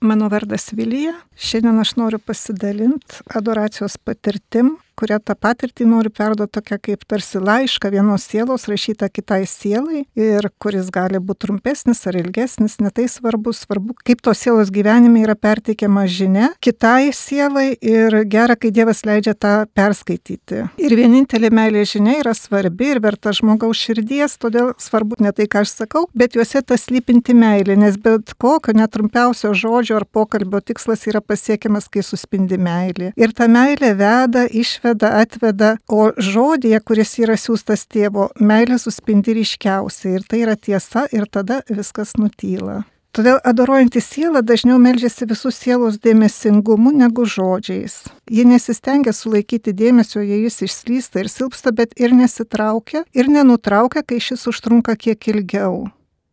Mano vardas Vilija. Šiandien aš noriu pasidalinti adoracijos patirtim, kurią tą patirtį noriu perduoti tokia kaip tarsi laišką vienos sielos rašytą kitai sielai ir kuris gali būti trumpesnis ar ilgesnis, netai svarbu, svarbu, kaip tos sielos gyvenime yra perteikiama žinia kitai sielai ir gera, kai Dievas leidžia tą perskaityti. Ir vienintelė meilė žinia yra svarbi ir verta žmogaus širdies, todėl svarbu ne tai, ką aš sakau, bet juose tas lypinti meilė, nes bet kokio netrumpiausio žodžio ar pokalbio tikslas yra pasiekiamas, kai suspindi meilė. Ir ta meilė veda, išveda atveda, atveda, o žodėje, kuris yra siūstas tėvo, meilė suspindi ryškiausiai ir tai yra tiesa ir tada viskas nutyla. Todėl adoruojanti siela dažniau melžiasi visų sielos dėmesingumu negu žodžiais. Ji nesistengia sulaikyti dėmesio, jei jis išslysta ir silpsta, bet ir nesitraukia ir nenutraukia, kai šis užtrunka kiek ilgiau.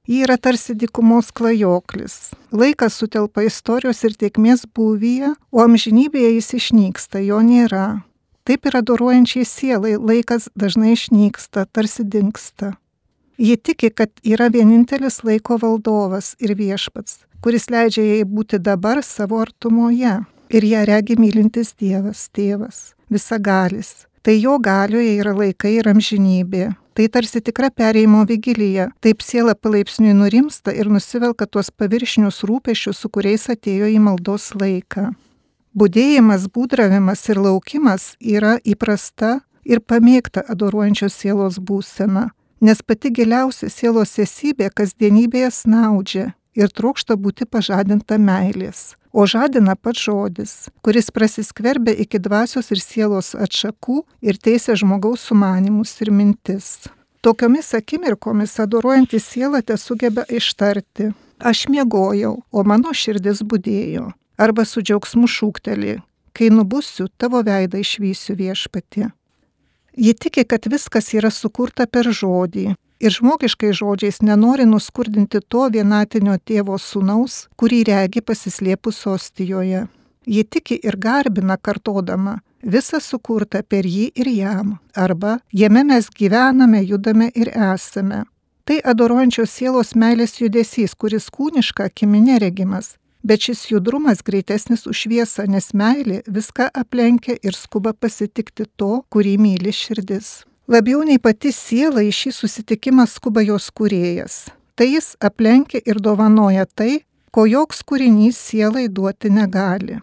Ji yra tarsi dikumos klajoklis. Laikas sutelpa istorijos ir tiekmės būvyje, o amžinybėje jis išnyksta, jo nėra. Taip ir adoruojančiai sielai laikas dažnai išnyksta, tarsi dinksta. Ji tiki, kad yra vienintelis laiko valdovas ir viešpats, kuris leidžia jai būti dabar savo artumoje. Ir ją regi mylintis Dievas, tėvas, visagalis. Tai jo galioje yra laikai ir amžinybė. Tai tarsi tikra perėjimo vigilija. Taip siela palaipsniui nurimsta ir nusivelka tuos paviršinius rūpešius, su kuriais atėjo į maldos laiką. Būdėjimas, būdravimas ir laukimas yra įprasta ir pamėgta adoruojančios sielos būsena, nes pati giliausia sielos esybė kasdienybėje snaudžia ir trokšta būti pažadinta meilės. O žadina pats žodis, kuris prasiskverbia iki dvasios ir sielos atšakų ir teisė žmogaus sumanimus ir mintis. Tokiomis akimirkomis adoruojantį sielą te sugeba ištarti. Aš miegojau, o mano širdis būdėjo arba su džiaugsmu šūkteli, kai nubusiu, tavo veidą išvysiu viešpatį. Ji tiki, kad viskas yra sukurta per žodį ir žmogiškai žodžiais nenori nuskurdinti to vienatinio tėvo sūnaus, kurį regi pasislėpus ostijoje. Ji tiki ir garbina kartodama, visa sukurta per jį ir jam, arba jame mes gyvename, judame ir esame. Tai adoruojančios sielos meilės judesys, kuris kūniška akimi neregimas, bet šis judrumas greitesnis už šviesą, nes meilė viską aplenkia ir skuba pasitikti to, kurį myli širdis. Labiau nei pati siela į šį susitikimą skuba jos kūrėjas. Tai jis aplenkia ir dovanoja tai, ko joks kūrinys sielai duoti negali.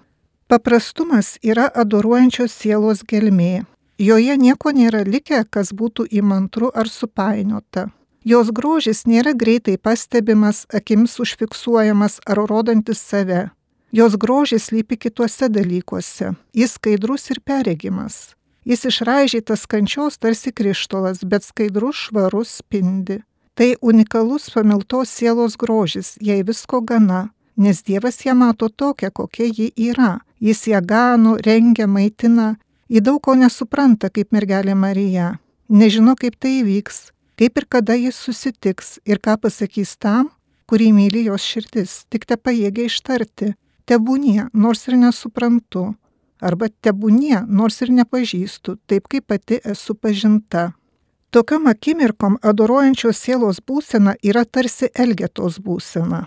Paprastumas yra adoruojančios sielos gelmė. Joje nieko nėra likę, kas būtų įmantru ar supainiota. Jos grožis nėra greitai pastebimas, akims užfiksuojamas ar rodantis save. Jos grožis lypi kituose dalykuose. Jis skaidrus ir peregimas. Jis išraižytas kančios tarsi krištolas, bet skaidrus švarus spindi. Tai unikalus pamiltos sielos grožis, jai visko gana, nes Dievas ją mato tokią, kokia ji yra. Jis ją gano, rengia, maitina, į daug ko nesupranta kaip mergelė Marija. Nežino, kaip tai įvyks, kaip ir kada jis susitiks ir ką pasakys tam, kurį myli jos širdis, tik te pajėgia ištarti, tebūnie, nors ir nesuprantu, arba tebūnie, nors ir nepažįstu, taip kaip pati esu pažinta. Tokiam akimirkom adoruojančios sielos būsena yra tarsi Elgetos būsena.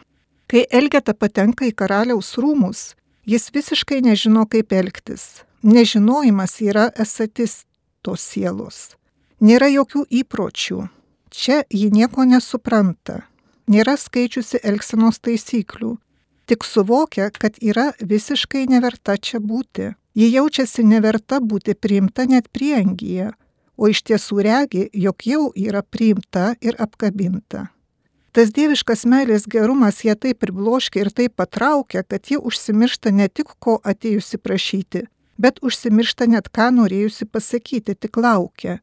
Kai Elgeta patenka į karaliaus rūmus, jis visiškai nežino, kaip elgtis. Nežinojimas yra esatis tos sielos. Nėra jokių įpročių, Čia ji nieko nesupranta, nėra skaičiusi elgsenos taisyklių, tik suvokia, kad yra visiškai neverta čia būti. Ji jaučiasi neverta būti priimta net priengyje, o iš tiesų regi, jog jau yra priimta ir apkabinta. Tas dieviškas meilės gerumas ją taip pribloškia ir taip patraukia, kad ji užsimiršta ne tik ko atėjusi prašyti, bet užsimiršta net ką norėjusi pasakyti, tik laukia.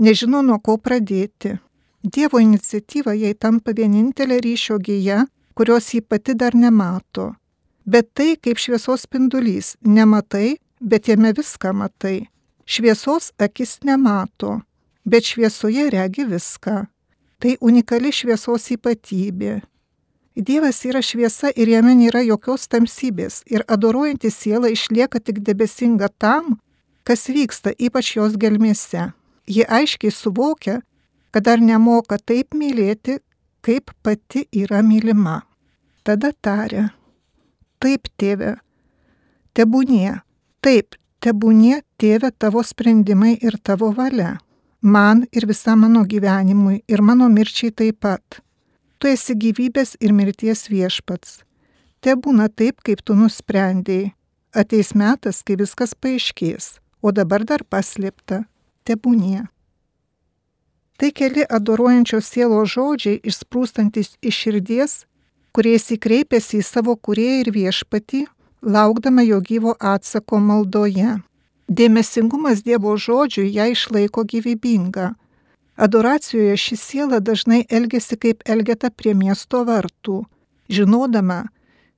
Nežino nuo ko pradėti, Dievo iniciatyva jai tampa vienintelė ryšio gyja, kurios ji pati dar nemato. Bet tai kaip šviesos spindulys, nematai, bet jame viską matai. Šviesos akis nemato, bet šviesoje regi viską. Tai unikali šviesos ypatybė. Dievas yra šviesa ir jame nėra jokios tamsybės ir adoruojanti siela išlieka tik debesinga tam, kas vyksta ypač jos gelmėse. Ji aiškiai suvokia, kad dar nemoka taip mylėti, kaip pati yra mylima. Tada tarė, taip, tėve. Tebūnie, taip, tebūnie, tėve, tavo sprendimai ir tavo valia. Man ir visam mano gyvenimui ir mano mirčiai taip pat. Tu esi gyvybės ir mirties viešpats. Te būna taip, kaip tu nusprendėjai. Ateis metas, kai viskas paaiškės, o dabar dar paslėpta. Tebūnie. Tai keli adoruojančios sielos žodžiai išsprūstantis iš širdies, kuriais įkreipėsi į savo kurėją ir viešpatį, laukdama jo gyvo atsako maldoje. Dėmesingumas Dievo žodžiui ją išlaiko gyvybinga. Adoracijoje ši siela dažnai elgesi kaip elgeta prie miesto vartų, žinodama,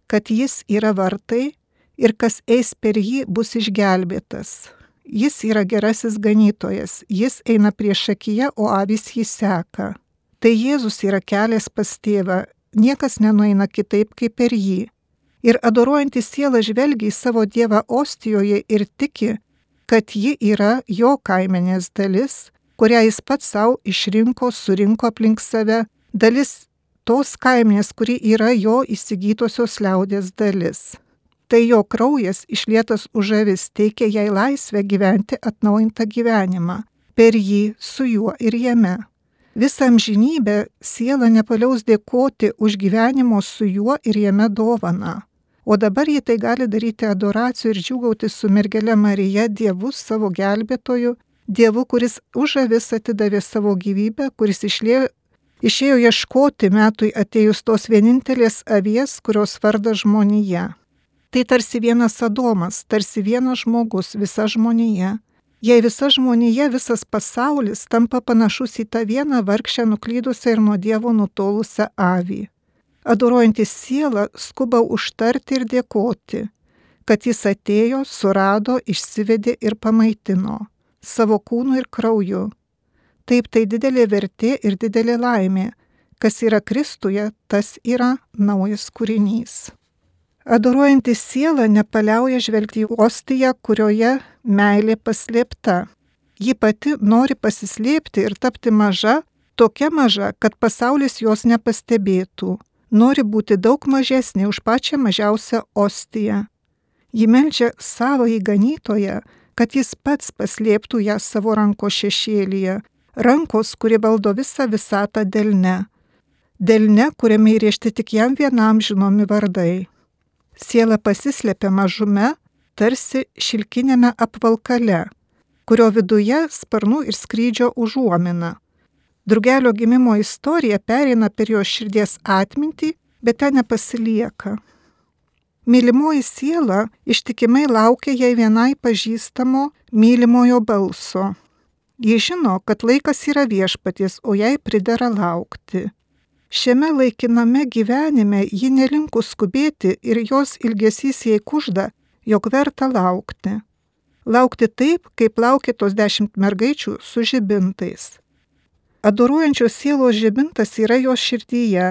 kad jis yra vartai ir kas eis per jį bus išgelbėtas. Jis yra gerasis ganytojas, jis eina prieš akiją, o avys jį seka. Tai Jėzus yra kelias pas tėvą, niekas nenueina kitaip kaip per jį. Ir adoruojantis siela žvelgia į savo Dievą Ostijoje ir tiki, kad ji yra jo kaimenės dalis, kurią jis pats savo išrinko, surinko aplink save, dalis tos kaimenės, kuri yra jo įsigytosios liaudės dalis tai jo kraujas išlietas už avis teikia jai laisvę gyventi atnaujintą gyvenimą, per jį, su juo ir jame. Visą amžinybę siela nepaliaus dėkoti už gyvenimo su juo ir jame dovaną. O dabar jie tai gali daryti adoracijų ir džiugauti su mergelė Marija Dievu savo gelbėtoju, Dievu, kuris už avis atidavė savo gyvybę, kuris išlėjo, išėjo ieškoti metui atėjus tos vienintelės avies, kurios varda žmonija. Tai tarsi vienas Adomas, tarsi vienas žmogus, visa žmonija. Jei visa žmonija, visas pasaulis tampa panašus į tą vieną vargšę nuklydusią ir nuo Dievo nutolusią avį. Adoruojantis sielą skuba užtarti ir dėkoti, kad jis atėjo, surado, išsivedė ir pamaitino savo kūnu ir krauju. Taip tai didelė vertė ir didelė laimė. Kas yra Kristuje, tas yra naujas kūrinys. Adoruojantis siela nepaliauja žvelgti į ostiją, kurioje meilė paslėpta. Ji pati nori pasislėpti ir tapti maža, tokia maža, kad pasaulis jos nepastebėtų. Nori būti daug mažesnė už pačią mažiausią ostiją. Ji melčia savo įganytoje, kad jis pats paslėptų ją savo ranko šešėlyje, rankos, kuri valdo visą visatą delne. Delne, kuriame įrėžti tik jam vienam žinomi vardai. Siela pasislėpia mažume, tarsi šilkinėme apvalkale, kurio viduje sparnų ir skrydžio užuomina. Drugelio gimimo istorija pereina per jo širdies atmintį, bet ten nepasilieka. Mylimoji siela ištikimai laukia jai vienai pažįstamo mylimojo balso. Ji žino, kad laikas yra viešpaties, o jai pridera laukti. Šiame laikiname gyvenime ji nelinkus skubėti ir jos ilgesys jai kužda, jog verta laukti. Laukti taip, kaip laukė tos dešimt mergaičių su žibintais. Adoruojančios sielos žibintas yra jos širdyje.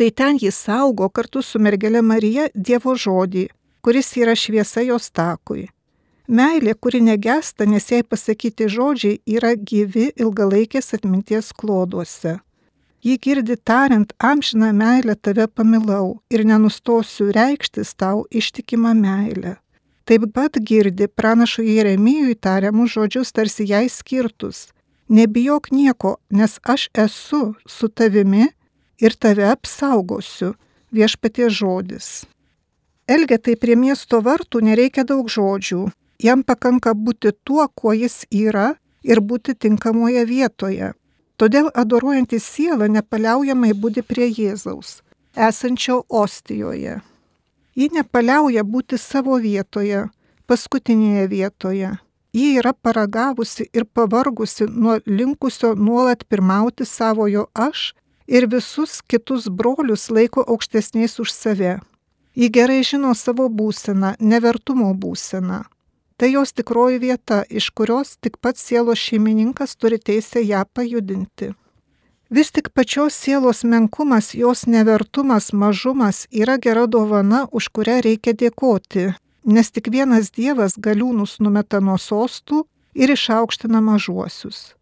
Tai ten jis saugo kartu su mergelė Marija Dievo žodį, kuris yra šviesa jos takui. Meilė, kuri negesta, nes jai pasakyti žodžiai yra gyvi ilgalaikės atminties kloduose. Jį girdi tariant, amžiną meilę tave pamilau ir nenustosiu reikštis tau ištikimą meilę. Taip pat girdi pranašo Jeremijui tariamus žodžius tarsi jai skirtus. Nebijok nieko, nes aš esu su tavimi ir tave apsaugosiu, viešpatie žodis. Elgetai prie miesto vartų nereikia daug žodžių, jam pakanka būti tuo, kuo jis yra ir būti tinkamoje vietoje. Todėl adoruojantis siela nepaliaujamai būdi prie Jėzaus, esančio Ostijoje. Ji nepaliauja būti savo vietoje, paskutinėje vietoje. Ji yra paragavusi ir pavargusi nuo linkusio nuolat pirmauti savojo aš ir visus kitus brolius laiko aukštesniais už save. Ji gerai žino savo būseną, nevertumo būseną. Tai jos tikroji vieta, iš kurios tik pats sielos šeimininkas turi teisę ją pajudinti. Vis tik pačios sielos menkumas, jos nevertumas, mažumas yra gera dovana, už kurią reikia dėkoti, nes tik vienas Dievas galiūnus numeta nuo sostų ir išaukština mažuosius.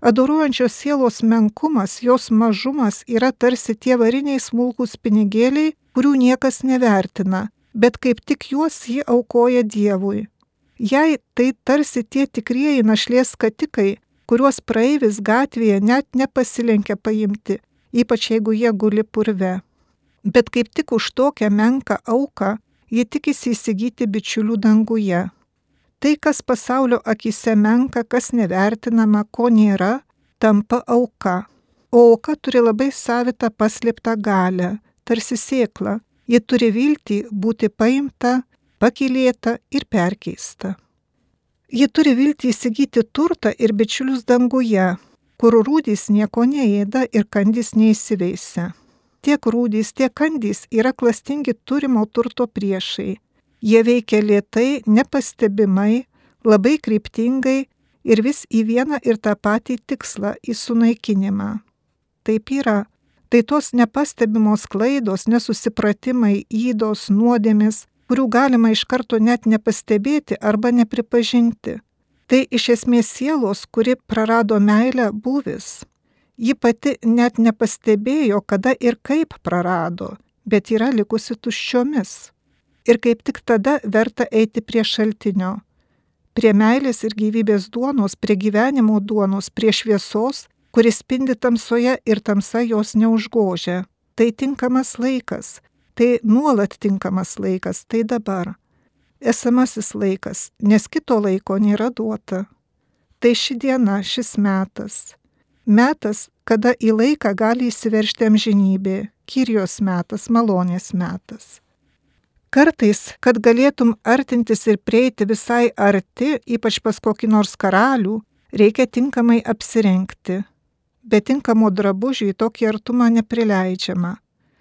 Adoruojančios sielos menkumas, jos mažumas yra tarsi tie variniai smulkus pinigėliai, kurių niekas nevertina, bet kaip tik juos ji aukoja Dievui. Jei tai tarsi tie tikrieji našlės skatikai, kuriuos praeivis gatvėje net nepasilenkia paimti, ypač jeigu jie guli purve. Bet kaip tik už tokią menką auką ji tikisi įsigyti bičiulių danguje. Tai, kas pasaulio akise menka, kas nevertinama, ko nėra, tampa auka. O auka turi labai savitą paslėptą galę, tarsi sėkla. Ji turi viltį būti paimta, pakilėta ir perkeista. Ji turi viltį įsigyti turtą ir bičiulius danguje, kur rūdys nieko neėda ir kandys neįsiveisia. Tiek rūdys, tiek kandys yra klastingi turimo turto priešai. Jie veikia lietai, nepastebimai, labai kryptingai ir vis į vieną ir tą patį tikslą - į sunaikinimą. Taip yra. Tai tos nepastebimos klaidos, nesusipratimai, įdos, nuodėmis, kurių galima iš karto net nepastebėti arba nepripažinti. Tai iš esmės sielos, kuri prarado meilę būvis. Ji pati net nepastebėjo, kada ir kaip prarado, bet yra likusi tuščiomis. Ir kaip tik tada verta eiti prie šaltinio. Prie meilės ir gyvybės duonos, prie gyvenimo duonos, prie šviesos, kuris spindi tamsoje ir tamsa jos neužgožia. Tai tinkamas laikas, Tai nuolat tinkamas laikas, tai dabar. Esamasis laikas, nes kito laiko nėra duota. Tai ši diena, šis metas. Metas, kada į laiką gali įsiveršti amžinybė, Kyrijos metas, malonės metas. Kartais, kad galėtum artintis ir prieiti visai arti, ypač pas kokį nors karalių, reikia tinkamai apsirengti. Be tinkamo drabužių į tokį artumą neprileidžiama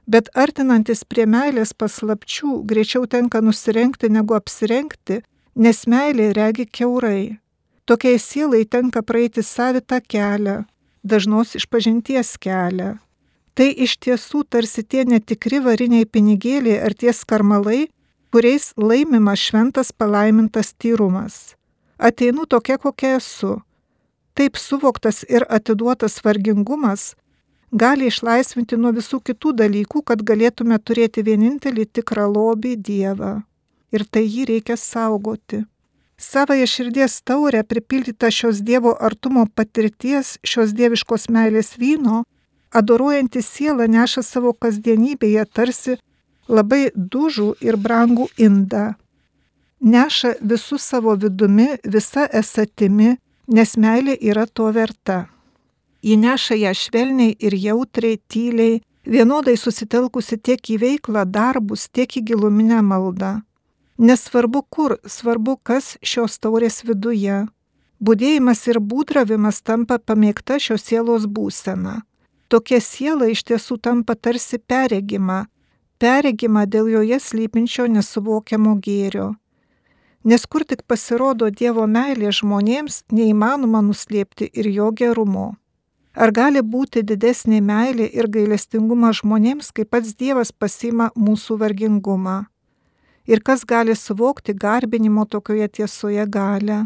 bet artinantis prie meilės paslapčių greičiau tenka nusirengti negu apsirengti, nes meilė regi keurai. Tokiai sielai tenka praeiti savitą kelią, dažnos išpažinties kelią. Tai iš tiesų tarsi tie netikri variniai pinigėliai ar tie skarmalai, kuriais laimima šventas palaimintas tyrumas. Ateinu tokia, kokia esu. Taip suvoktas ir atiduotas vargingumas gali išlaisvinti nuo visų kitų dalykų, kad galėtume turėti vienintelį tikrą lobį Dievą. Ir tai jį reikia saugoti. Savąją širdies taurę pripildytą šios Dievo artumo patirties, šios dieviškos meilės vyno, adoruojanti siela neša savo kasdienybėje tarsi labai dužų ir brangų indą. Neša visų savo vidumi, visa esatimi, nes meilė yra to verta. Ji neša ją švelniai ir jautriai, tyliai, vienodai susitelkusi tiek į veiklą, darbus, tiek į giluminę maldą. Nesvarbu kur, svarbu kas šios taurės viduje. Būdėjimas ir būdravimas tampa pamėgta šios sielos būsena. Tokia siela iš tiesų tampa tarsi peregima, peregima dėl joje slypinčio nesuvokiamo gėrio. Nes kur tik pasirodo Dievo meilė žmonėms, neįmanoma nuslėpti ir jo gerumo. Ar gali būti didesnė meilė ir gailestingumas žmonėms, kai pats Dievas pasima mūsų vargingumą? Ir kas gali suvokti garbinimo tokioje tiesoje galę?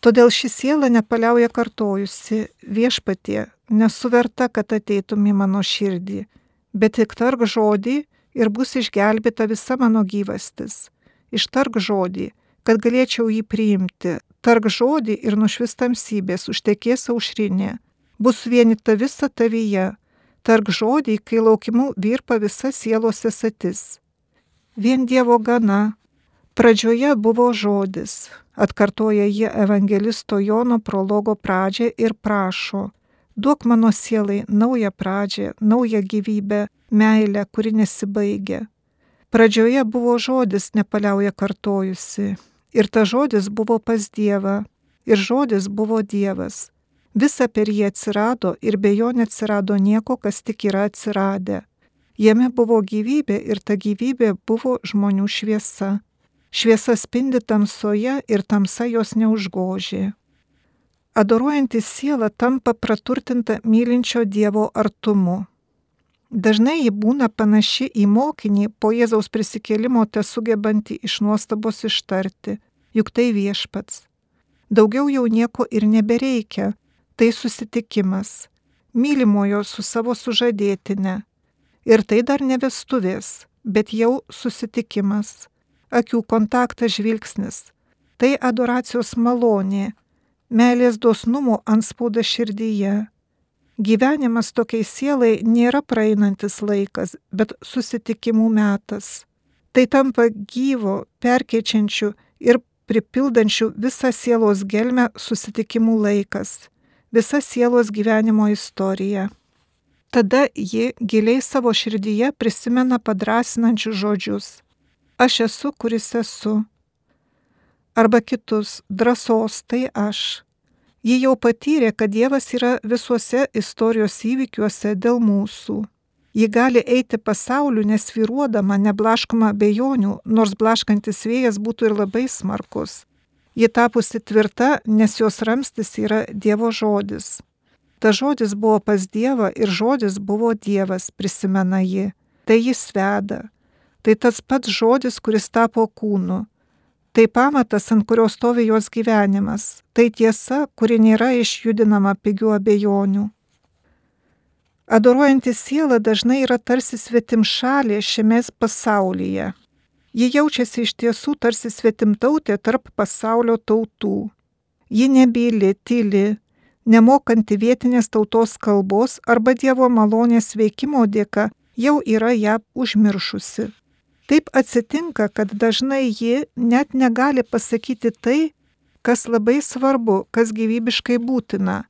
Todėl ši siela nepaliauja kartojusi viešpatie, nesuverta, kad ateitum į mano širdį, bet tik tark žodį ir bus išgelbėta visa mano gyvastis. Ištark žodį, kad galėčiau jį priimti, tark žodį ir nušvis tamsybės, užtekės aušrinė bus vienita visa tavyje, tark žodį, kai laukimu virpa visa sielos esatis. Vien Dievo gana, pradžioje buvo žodis, atkartoja jie evangelisto Jono prologo pradžią ir prašo, duok mano sielai naują pradžią, naują gyvybę, meilę, kuri nesibaigia. Pradžioje buvo žodis nepaliauja kartojusi, ir ta žodis buvo pas Dievą, ir žodis buvo Dievas Visa per jį atsirado ir be jo neatsirado nieko, kas tik yra atsiradę. Jame buvo gyvybė ir ta gyvybė buvo žmonių šviesa. Šviesa spindi tamsoje ir tamsa jos neužgožė. Adoruojantis siela tampa praturtinta mylinčio Dievo artumu. Dažnai ji būna panaši į mokinį po Jėzaus prisikėlimo te sugebanti iš nuostabos ištarti, juk tai viešpats. Daugiau jau nieko ir nebereikia, tai susitikimas, mylimojo su savo sužadėtine. Ir tai dar ne vestuvės, bet jau susitikimas, akių kontaktas žvilgsnis. Tai adoracijos malonė, meilės dosnumo anspauda širdyje. Gyvenimas tokiai sielai nėra praeinantis laikas, bet susitikimų metas. Tai tampa gyvo, perkeičiančių ir pripildančių visą sielos gelmę susitikimų laikas, visa sielos gyvenimo istorija. Tada ji giliai savo širdyje prisimena padrasinančius žodžius. Aš esu, kuris esu. Arba kitus, drąsos, tai aš. Ji jau patyrė, kad Dievas yra visuose istorijos įvykiuose dėl mūsų. Ji gali eiti pasauliu nesviruodama, neblaškoma bejonių, nors blaškantis vėjas būtų ir labai smarkus. Ji tapusi tvirta, nes jos ramstis yra Dievo žodis. Ta žodis buvo pas Dievą ir žodis buvo Dievas, prisimena ji. Tai jis veda. Tai tas pats žodis, kuris tapo kūnu. Tai pamatas, ant kurio stovi jos gyvenimas. Tai tiesa, kuri nėra išjudinama pigių abejonių. Adoruojanti siela dažnai yra tarsi svetim šalė šiame pasaulyje. Ji jaučiasi iš tiesų tarsi svetimtautė tarp pasaulio tautų. Ji nebyli, tyli, nemokanti vietinės tautos kalbos arba Dievo malonės veikimo dėka jau yra ją užmiršusi. Taip atsitinka, kad dažnai ji net negali pasakyti tai, kas labai svarbu, kas gyvybiškai būtina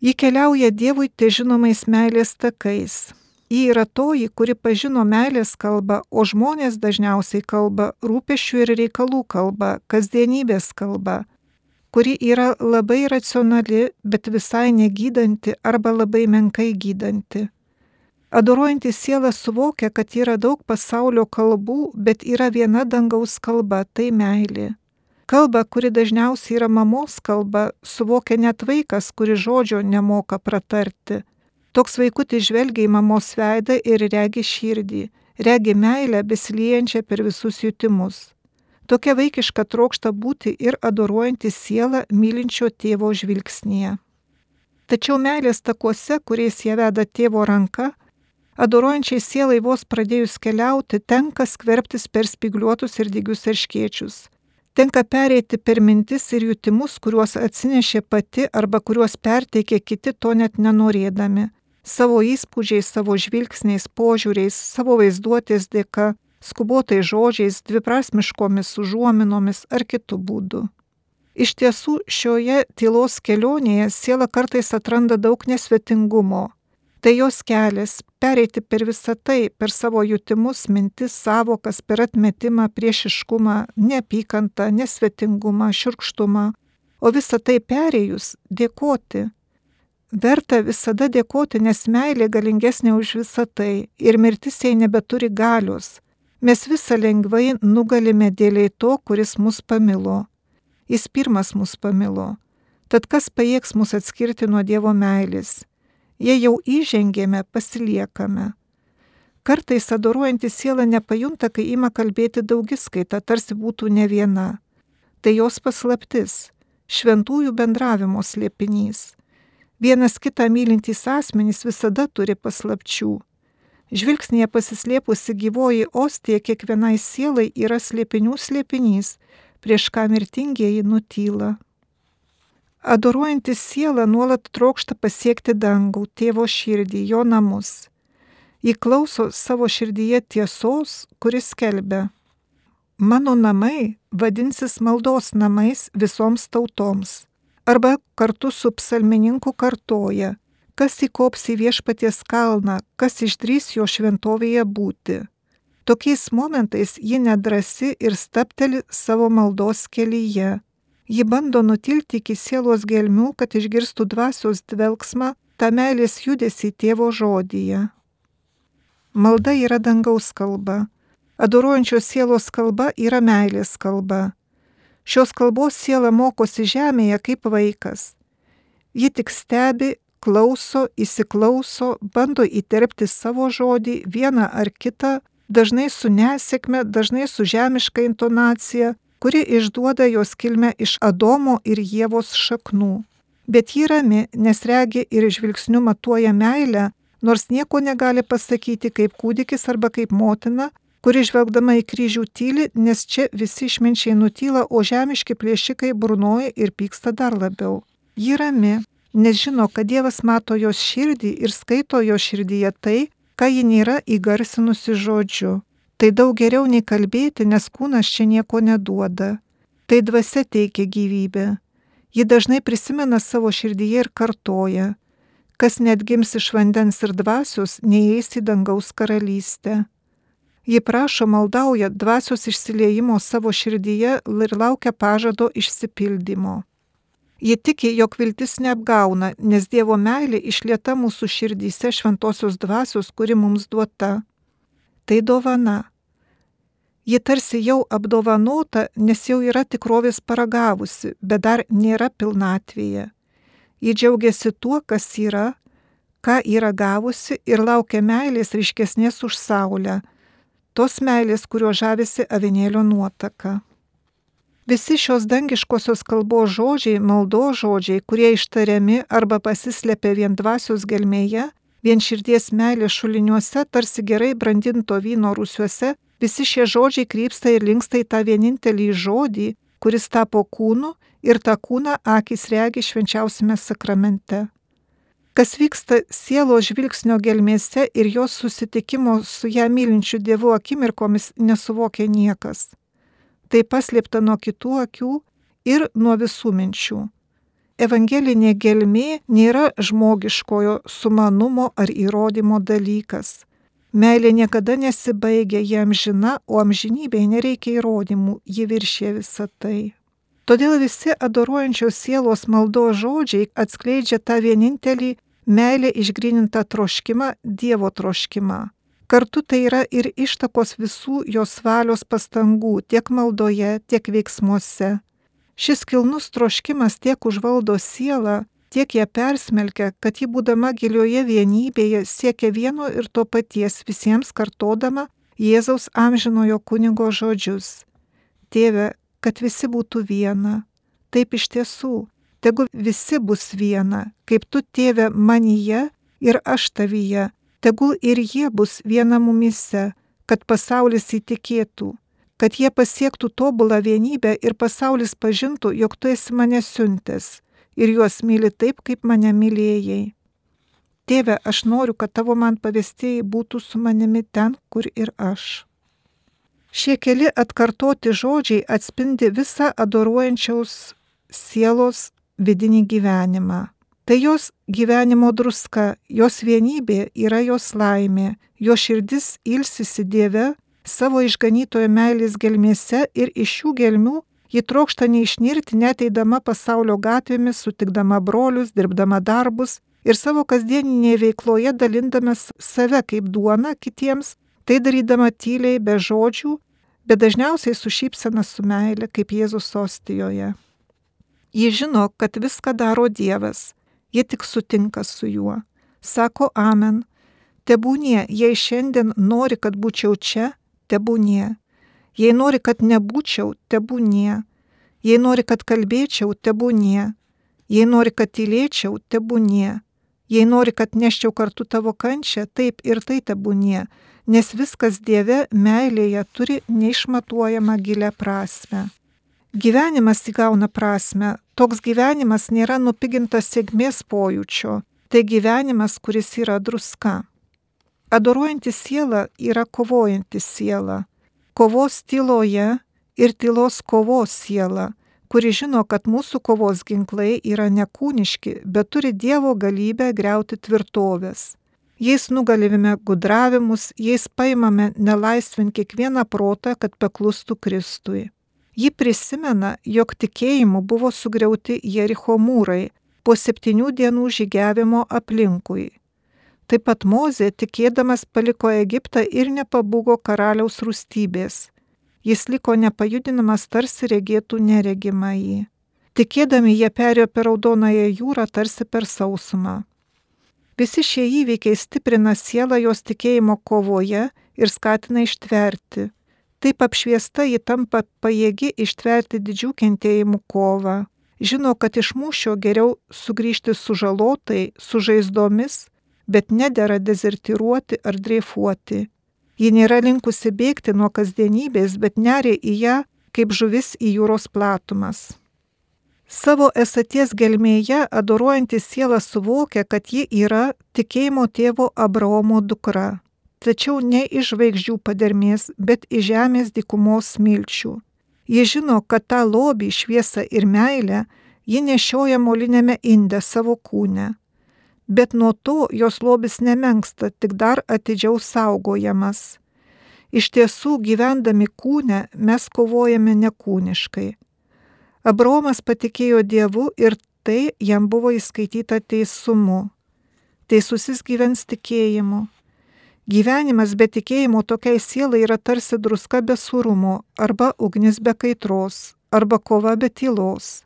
Ji keliauja Dievui te žinomais meilės takais. Ji yra toji, kuri pažino meilės kalbą, o žmonės dažniausiai kalba rūpešių ir reikalų kalba, kasdienybės kalba, kuri yra labai racionali, bet visai negydanti arba labai menkai gydanti. Adoruojanti siela suvokia, kad yra daug pasaulio kalbų, bet yra viena dangaus kalba - tai meilė. Kalba, kuri dažniausiai yra mamos kalba, suvokia net vaikas, kuri žodžio nemoka pratarti. Toks vaikutis žvelgia į mamos veidą ir regi širdį, regi meilę besiliejančią per visus jutimus. Tokia vaikiška trokšta būti ir adoruojanti sielą mylinčio tėvo žvilgsnėje. Tačiau meilės takuose, kuriais jie veda tėvo ranka, adoruojančiai sielai vos pradėjus keliauti, tenka skverbtis per spigliuotus ir dygius erškiečius Tenka pereiti per mintis ir jutimus, kuriuos atsinešė pati arba kuriuos perteikė kiti to net nenorėdami. Savo įspūdžiais, savo žvilgsniais, požiūriais, savo vaizduotės dėka, skubotai žodžiais, dviprasmiškomis užuominomis ar kitų būdų. Iš tiesų, šioje tylos kelionėje siela kartais atranda daug nesvetingumo, Tai jos kelias - pereiti per visą tai, per savo jutimus, mintis, savokas, per atmetimą, priešiškumą, neapykantą, nesvetingumą, širkštumą. O visą tai perėjus - dėkoti. Verta visada dėkoti, nes meilė galingesnė už visą tai ir mirtis jai nebeturi galios. Mes visą lengvai nugalime dėliai to, kuris mus pamilo. Jis pirmas mus pamilo. Tad kas pajėgs mus atskirti nuo Dievo meilės? Jei jau įžengėme, pasiliekame. Kartais adoruojanti siela nepajunta, kai ima kalbėti daugiskaita, tarsi būtų ne viena. Tai jos paslaptis - šventųjų bendravimo slėpinys. Vienas kitą mylintys asmenys visada turi paslapčių. Žvilgsnėje pasislėpusi gyvoji ostija kiekvienai sielai yra slėpinių slėpinys, prieš ką mirtingieji nutyla. Adoruojantis siela nuolat trokšta pasiekti dangų, tėvo širdį, jo namus. Ji klauso savo širdyje tiesos, kuris kelbia. Mano namai vadinsis maldos namais visoms tautoms. Arba kartu su psalmininku kartoja, kas įkops į viešpaties kalną, kas išdrys jo šventovėje būti. Tokiais momentais ji nedrasi ir stapteli savo maldos kelyje Ji bando nutilti iki sielos gelmių, kad išgirstų dvasios dvelgsmą, tą meilės judesi tėvo žodyje. Malda yra dangaus kalba. Adoruojančios sielos kalba yra meilės kalba. Šios kalbos siela mokosi žemėje kaip vaikas. Ji tik stebi, klauso, įsiklauso, bando įterpti savo žodį vieną ar kitą, dažnai su nesėkme, dažnai su žemiška intonacija, kuri išduoda jos kilmę iš Adomo ir Jėvos šaknų. Bet ji rami, nes regi ir žvilgsniu matuoja meilę, nors nieko negali pasakyti kaip kūdikis arba kaip motina, kuri žvelgdama į kryžių tyli, nes čia visi išminčiai nutyla, o žemiški plėšikai burnoja ir pyksta dar labiau. Ji rami, nes žino, kad Dievas mato jos širdį ir skaito jo širdyje tai, ką ji nėra įgarsinusi žodžiu. Tai daug geriau nei kalbėti, nes kūnas čia nieko neduoda. Tai dvasia teikia gyvybę. Ji dažnai prisimena savo širdyje ir kartoja, kas net gims iš vandens ir dvasios, neįeis į dangaus karalystę. Ji prašo, maldauja dvasios išsiliejimo savo širdyje ir laukia pažado išsipildymo. Ji tiki, jog viltis neapgauna, nes Dievo meilė išlieta mūsų širdyse šventosios dvasios, kuri mums duota. Tai dovana. Ji tarsi jau apdovanota, nes jau yra tikrovės paragavusi, bet dar nėra pilnatvėje. Ji džiaugiasi tuo, kas yra, ką yra gavusi ir laukia meilės ryškesnės už saulę tos meilės, kurio žavisi avinėlio nuotaka. Visi šios dangiškosios kalbos žodžiai, maldo žodžiai, kurie ištariami arba pasislepia vien dvasios gelmėje, vien širdies meilės šuliniuose, tarsi gerai brandinto vyno rūsiuose, visi šie žodžiai krypsta ir linksta į tą vienintelį žodį, kuris tapo kūnu ir tą kūną akis regi švenčiausiame sakramente. Kas vyksta sielo žvilgsnio gelmėse ir jos susitikimo su ją mylinčiu Dievu akimirkomis nesuvokia niekas. Tai paslėpta nuo kitų akių ir nuo visų minčių. Evangelinė gelmė nėra žmogiškojo sumanumo ar įrodymo dalykas. Meilė niekada nesibaigia, jie amžina, o amžinybėje nereikia įrodymų, ji viršė visą tai. Todėl visi adoruojančios sielos maldo žodžiai atskleidžia tą vienintelį meilė išgrininta troškimą, Dievo troškimą. Kartu tai yra ir ištakos visų jos valios pastangų tiek maldoje, tiek veiksmuose. Šis kilnus troškimas tiek užvaldo sielą, tiek ją persmelkia, kad ji būdama gilioje vienybėje siekia vieno ir to paties visiems kartodama Jėzaus amžinojo kunigo žodžius. Tėve, kad visi būtų viena. Taip iš tiesų, tegu visi bus viena, kaip tu tėve manyje ir aš tavyje, tegul ir jie bus viena mumise, kad pasaulis įtikėtų, kad jie pasiektų tobulą vienybę ir pasaulis pažintų, jog tu esi mane siuntęs ir juos myli taip, kaip mane mylėjai. Tėve, aš noriu, kad tavo man pavestėjai būtų su manimi ten, kur ir aš. Šie keli atkartoti žodžiai atspindi visą adoruojančiaus sielos vidinį gyvenimą. Tai jos gyvenimo druska, jos vienybė yra jos laimė, jo širdis ilsisi Dieve, savo išganytojo meilės gelmėse ir iš šių gelmių ji trokšta neišnirti net eidama pasaulio gatvėmis, sutikdama brolius, dirbdama darbus ir savo kasdieninėje veikloje dalindamas save kaip duona kitiems, tai darydama tyliai be žodžių, bet dažniausiai su šypsena su meile, kaip Jėzus ostijoje. Ji žino, kad viską daro Dievas, ji tik sutinka su juo. Sako Amen. Tebūnie, jei šiandien nori, kad būčiau čia, tebūnie. Jei nori, kad nebūčiau, tebūnie. Jei nori, kad kalbėčiau, tebūnie. Jei nori, kad tylėčiau, tebūnie. Jei nori, kad neščiau kartu tavo kančią, taip ir tai tebūnie, nes viskas Dieve meilėje turi neišmatuojamą gilę prasme. Gyvenimas įgauna prasme, toks gyvenimas nėra nupigintas sėkmės pojūčio, tai gyvenimas, kuris yra druska. Adoruojanti siela yra kovojanti siela, kovos tyloje ir tylos kovos siela, kuri žino, kad mūsų kovos ginklai yra nekūniški, bet turi Dievo galybę greuti tvirtovės. Jais nugalime gudravimus, jais paimame nelaisvin kiekvieną protą, kad paklustų Kristui. Ji prisimena, jog tikėjimu buvo sugriauti Jericho mūrai po septynių dienų žygiavimo aplinkui. Taip pat Mozė tikėdamas paliko Egiptą ir nepabūgo karaliaus rūstybės. Jis liko nepajudinamas tarsi regėtų neregimą jį. Tikėdami jie perėjo per Raudonąją jūrą tarsi per sausumą. Visi šie įvykiai stiprina sielą jos tikėjimo kovoje ir skatina ištverti, Taip apšviesta ji tampa pajėgi ištverti didžių kentėjimų kovą. Žino, kad iš mūšio geriau sugrįžti sužalotai, su žaizdomis, bet nedėra dezertiruoti ar dreifuoti. Ji nėra linkusi bėgti nuo kasdienybės, bet neria į ją kaip žuvis į jūros platumas. Savo esaties gelmėje adoruojanti siela suvokia, kad ji yra tikėjimo tėvo Abraomo dukra, tačiau ne iš žvaigždžių padermės, bet iš žemės dikumos smilčių. Ji žino, kad tą lobį, šviesą ir meilę ji nešioja molinėme inde savo kūne. Bet nuo to jos lobis nemenksta, tik dar atidžiau saugojamas. Iš tiesų, gyvendami kūne, mes kovojame nekūniškai. Abromas patikėjo Dievu ir tai jam buvo įskaityta teisumu. Teisusis gyvens tikėjimu. Gyvenimas be tikėjimo tokiai sielai yra tarsi druska be surumo, arba ugnis be kaitros, arba kova be tylos.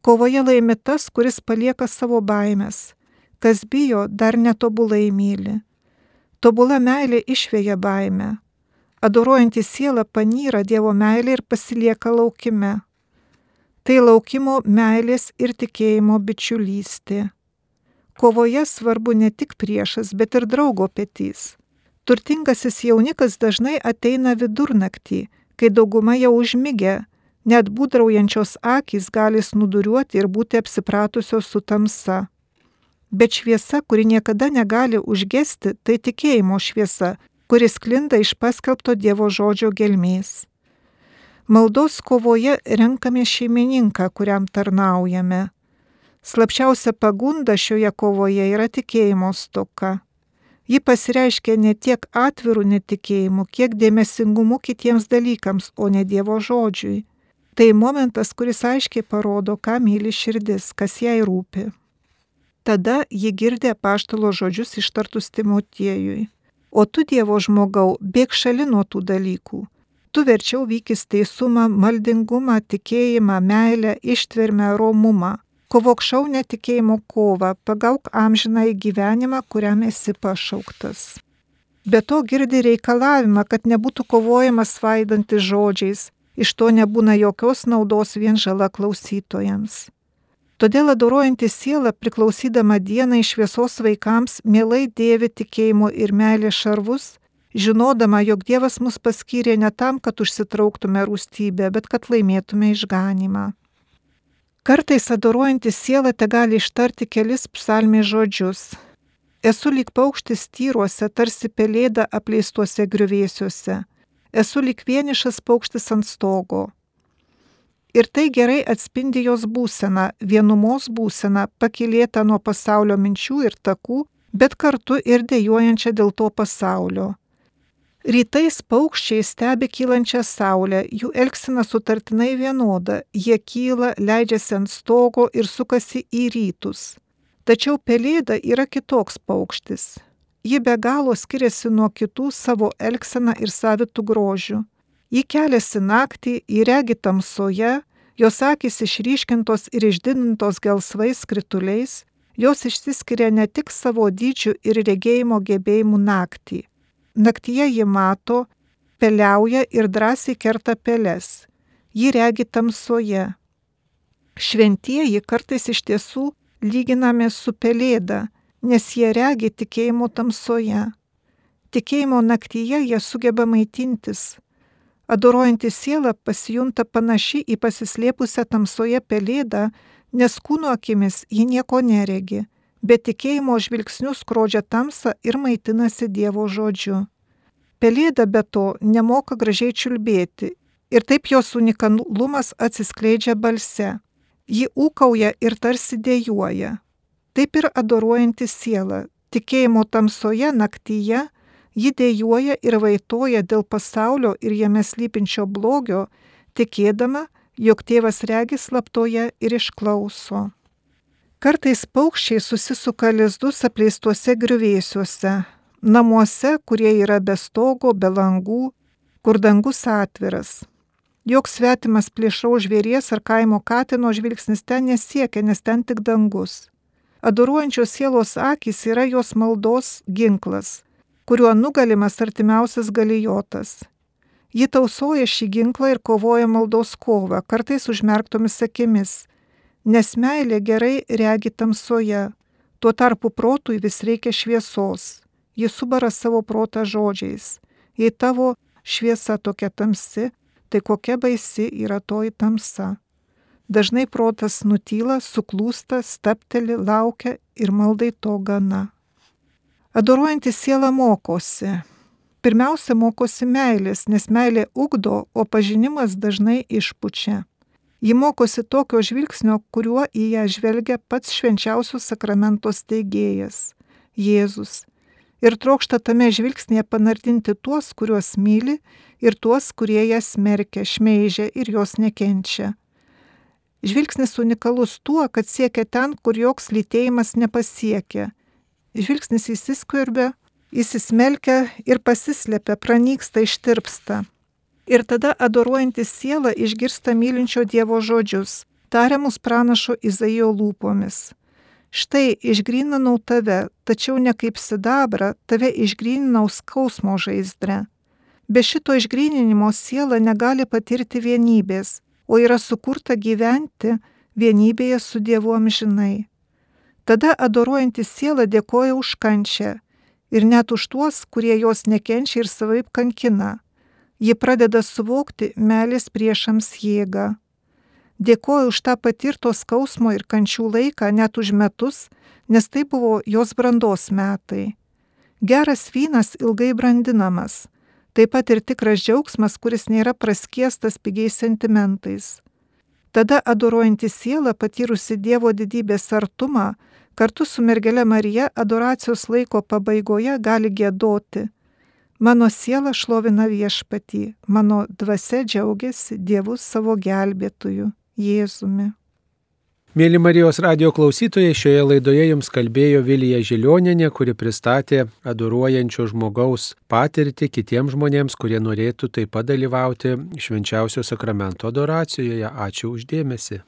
Kovoje laimi tas, kuris palieka savo baimės. Kas bijo, dar netobulai myli. Tobula meilė išvėja baimę. Adoruojanti siela panyra Dievo meilė ir pasilieka laukime. Tai laukimo meilės ir tikėjimo bičiulystė. Kovoje svarbu ne tik priešas, bet ir draugo petys. Turtingasis jaunikas dažnai ateina vidurnaktį, kai dauguma jau užmigę, net būdraujančios akys gali snuduriuoti ir būti apsipratusios su tamsa. Bet šviesa, kuri niekada negali užgesti, tai tikėjimo šviesa, kuris klinda iš paskelbto Dievo žodžio gelmės. Maldos kovoje renkame šeimininką, kuriam tarnaujame. Slapčiausia pagunda šioje kovoje yra tikėjimo stoka. Ji pasireiškia ne tiek atvirų netikėjimu, kiek dėmesingumu kitiems dalykams, o ne Dievo žodžiui. Tai momentas, kuris aiškiai parodo, ką myli širdis, kas jai rūpi. Tada ji girdė paštalo žodžius ištartus Timotiejui. O tu, Dievo žmogau, bėg šalin nuo tų dalykų. Tu verčiau vykis teisumą, maldingumą, tikėjimą, meilę, ištvermę, romumą. Kovok šaunę tikėjimo kovą, pagauk amžiną į gyvenimą, kuriam esi pašauktas. Be to girdi reikalavimą, kad nebūtų kovojama svaidantis žodžiais, iš to nebūna jokios naudos vien žala klausytojams. Todėl adoruojanti siela, priklausydama dienai šviesos vaikams, mielai dėvi tikėjimo ir meilės šarvus, žinodama, jog Dievas mus paskyrė ne tam, kad užsitrauktume rūstybę, bet kad laimėtume išganimą. Kartais adoruojanti siela te gali ištarti kelis psalmės žodžius. Esu lyg paukštis tyruose, tarsi pelėda apleistuose griuvėsiuose. Esu lyg vienišas paukštis ant stogo. Ir tai gerai atspindi jos būseną, vienumos būseną, pakilėtą nuo pasaulio minčių ir takų, bet kartu ir dėjojančią dėl to pasaulio. Rytais paukščiai stebi kylančią saulę, jų elgsena sutartinai vienoda, jie kyla, leidžiasi ant stogo ir sukasi į rytus. Tačiau pelėda yra kitoks paukštis. Ji be galo skiriasi nuo kitų savo elgseną ir savitų grožių. Ji keliasi naktį, įregi tamsoje, jos akis išryškintos ir išdidintos gelsvais krituliais, jos išsiskiria ne tik savo dydžiu ir regėjimo gebėjimu naktį. Naktyje ji mato, peliauja ir drąsiai kerta peles. Ji regi tamsoje. Šventieji kartais iš tiesų lyginame su pelėda, nes jie regi tikėjimo tamsoje. Tikėjimo naktyje jie sugeba maitintis, Adoruojanti siela pasijunta panaši į pasislėpusią tamsoje pelėdą, nes kūno akimis ji nieko neregi, bet tikėjimo žvilgsnių skrodžia tamsą ir maitinasi Dievo žodžiu. Pelėda be to nemoka gražiai čiulbėti ir taip jos unikalumas atsiskleidžia balse. Ji ūkauja ir tarsi dėjuoja. Taip ir adoruojanti siela, tikėjimo tamsoje naktyje Ji dėjuoja ir vaitoja dėl pasaulio ir jame slypinčio blogio, tikėdama, jog tėvas regi slaptoje ir išklauso. Kartais paukščiai susisuka lizdus apleistuose griuvėsiuose, namuose, kurie yra be stogo, be langų, kur dangus atviras. Joks svetimas plėšrau žvėries ar kaimo katino žvilgsnis ten nesiekia, nes ten tik dangus. Adoruojančios sielos akis yra jos maldos ginklas kuriuo nugalimas artimiausias galijotas. Ji tausoja šį ginklą ir kovoja maldos kovą, kartais užmerktomis akimis, nes meilė gerai regi tamsoje, tuo tarpu protui vis reikia šviesos. Ji subara savo protą žodžiais. Jei tavo šviesa tokia tamsi, tai kokia baisi yra toji tamsa. Dažnai protas nutyla, suklūsta, stapteli, laukia ir maldai to gana. Adoruojantis siela mokosi. Pirmiausia, mokosi meilės, nes meilė ugdo, o pažinimas dažnai išpučia. Ji mokosi tokio žvilgsnio, kuriuo į ją žvelgia pats švenčiausios sakramentos teigėjas - Jėzus. Ir trokšta tame žvilgsnėje panardinti tuos, kuriuos myli, ir tuos, kurie ją smerkia, šmeižia ir jos nekenčia. Žvilgsnis unikalus tuo, kad siekia ten, kur joks lytėjimas nepasiekia. Žvilgsnis įsiskverbia, įsismelkia ir pasislėpia, pranyksta, ištirpsta. Ir tada adoruojantis siela išgirsta mylinčio Dievo žodžius, tariamus pranašo Izaijo lūpomis. Štai išgryninau tave, tačiau ne kaip sidabrą, tave išgryninau skausmo žaizdre. Be šito išgryninimo siela negali patirti vienybės, o yra sukurta gyventi vienybėje su Dievu amžinai. Tada adoruojantis siela dėkoja už kančią ir net už tuos, kurie jos nekenčia ir savaip kankina ji pradeda suvokti meilės priešams jėgą. Dėkoju už tą patirto skausmo ir kančių laiką net už metus, nes tai buvo jos brandos metai. Geras vynas ilgai brandinamas, taip pat ir tikras džiaugsmas, kuris nėra praskiestas pigiais sentimentais. Tada adoruojanti siela, patyrusi Dievo didybės artumą, kartu su mergelė Marija adoracijos laiko pabaigoje gali gėdoti Mano siela šlovina viešpatį, mano dvasia džiaugiasi Dievu savo gelbėtoju, Jėzumi. Mėly Marijos radio klausytojai, šioje laidoje jums kalbėjo Vilija Žilioninė, kuri pristatė adoruojančio žmogaus patirtį kitiems žmonėms, kurie norėtų taip pat dalyvauti švenčiausio sakramento adoracijoje. Ačiū uždėmesi.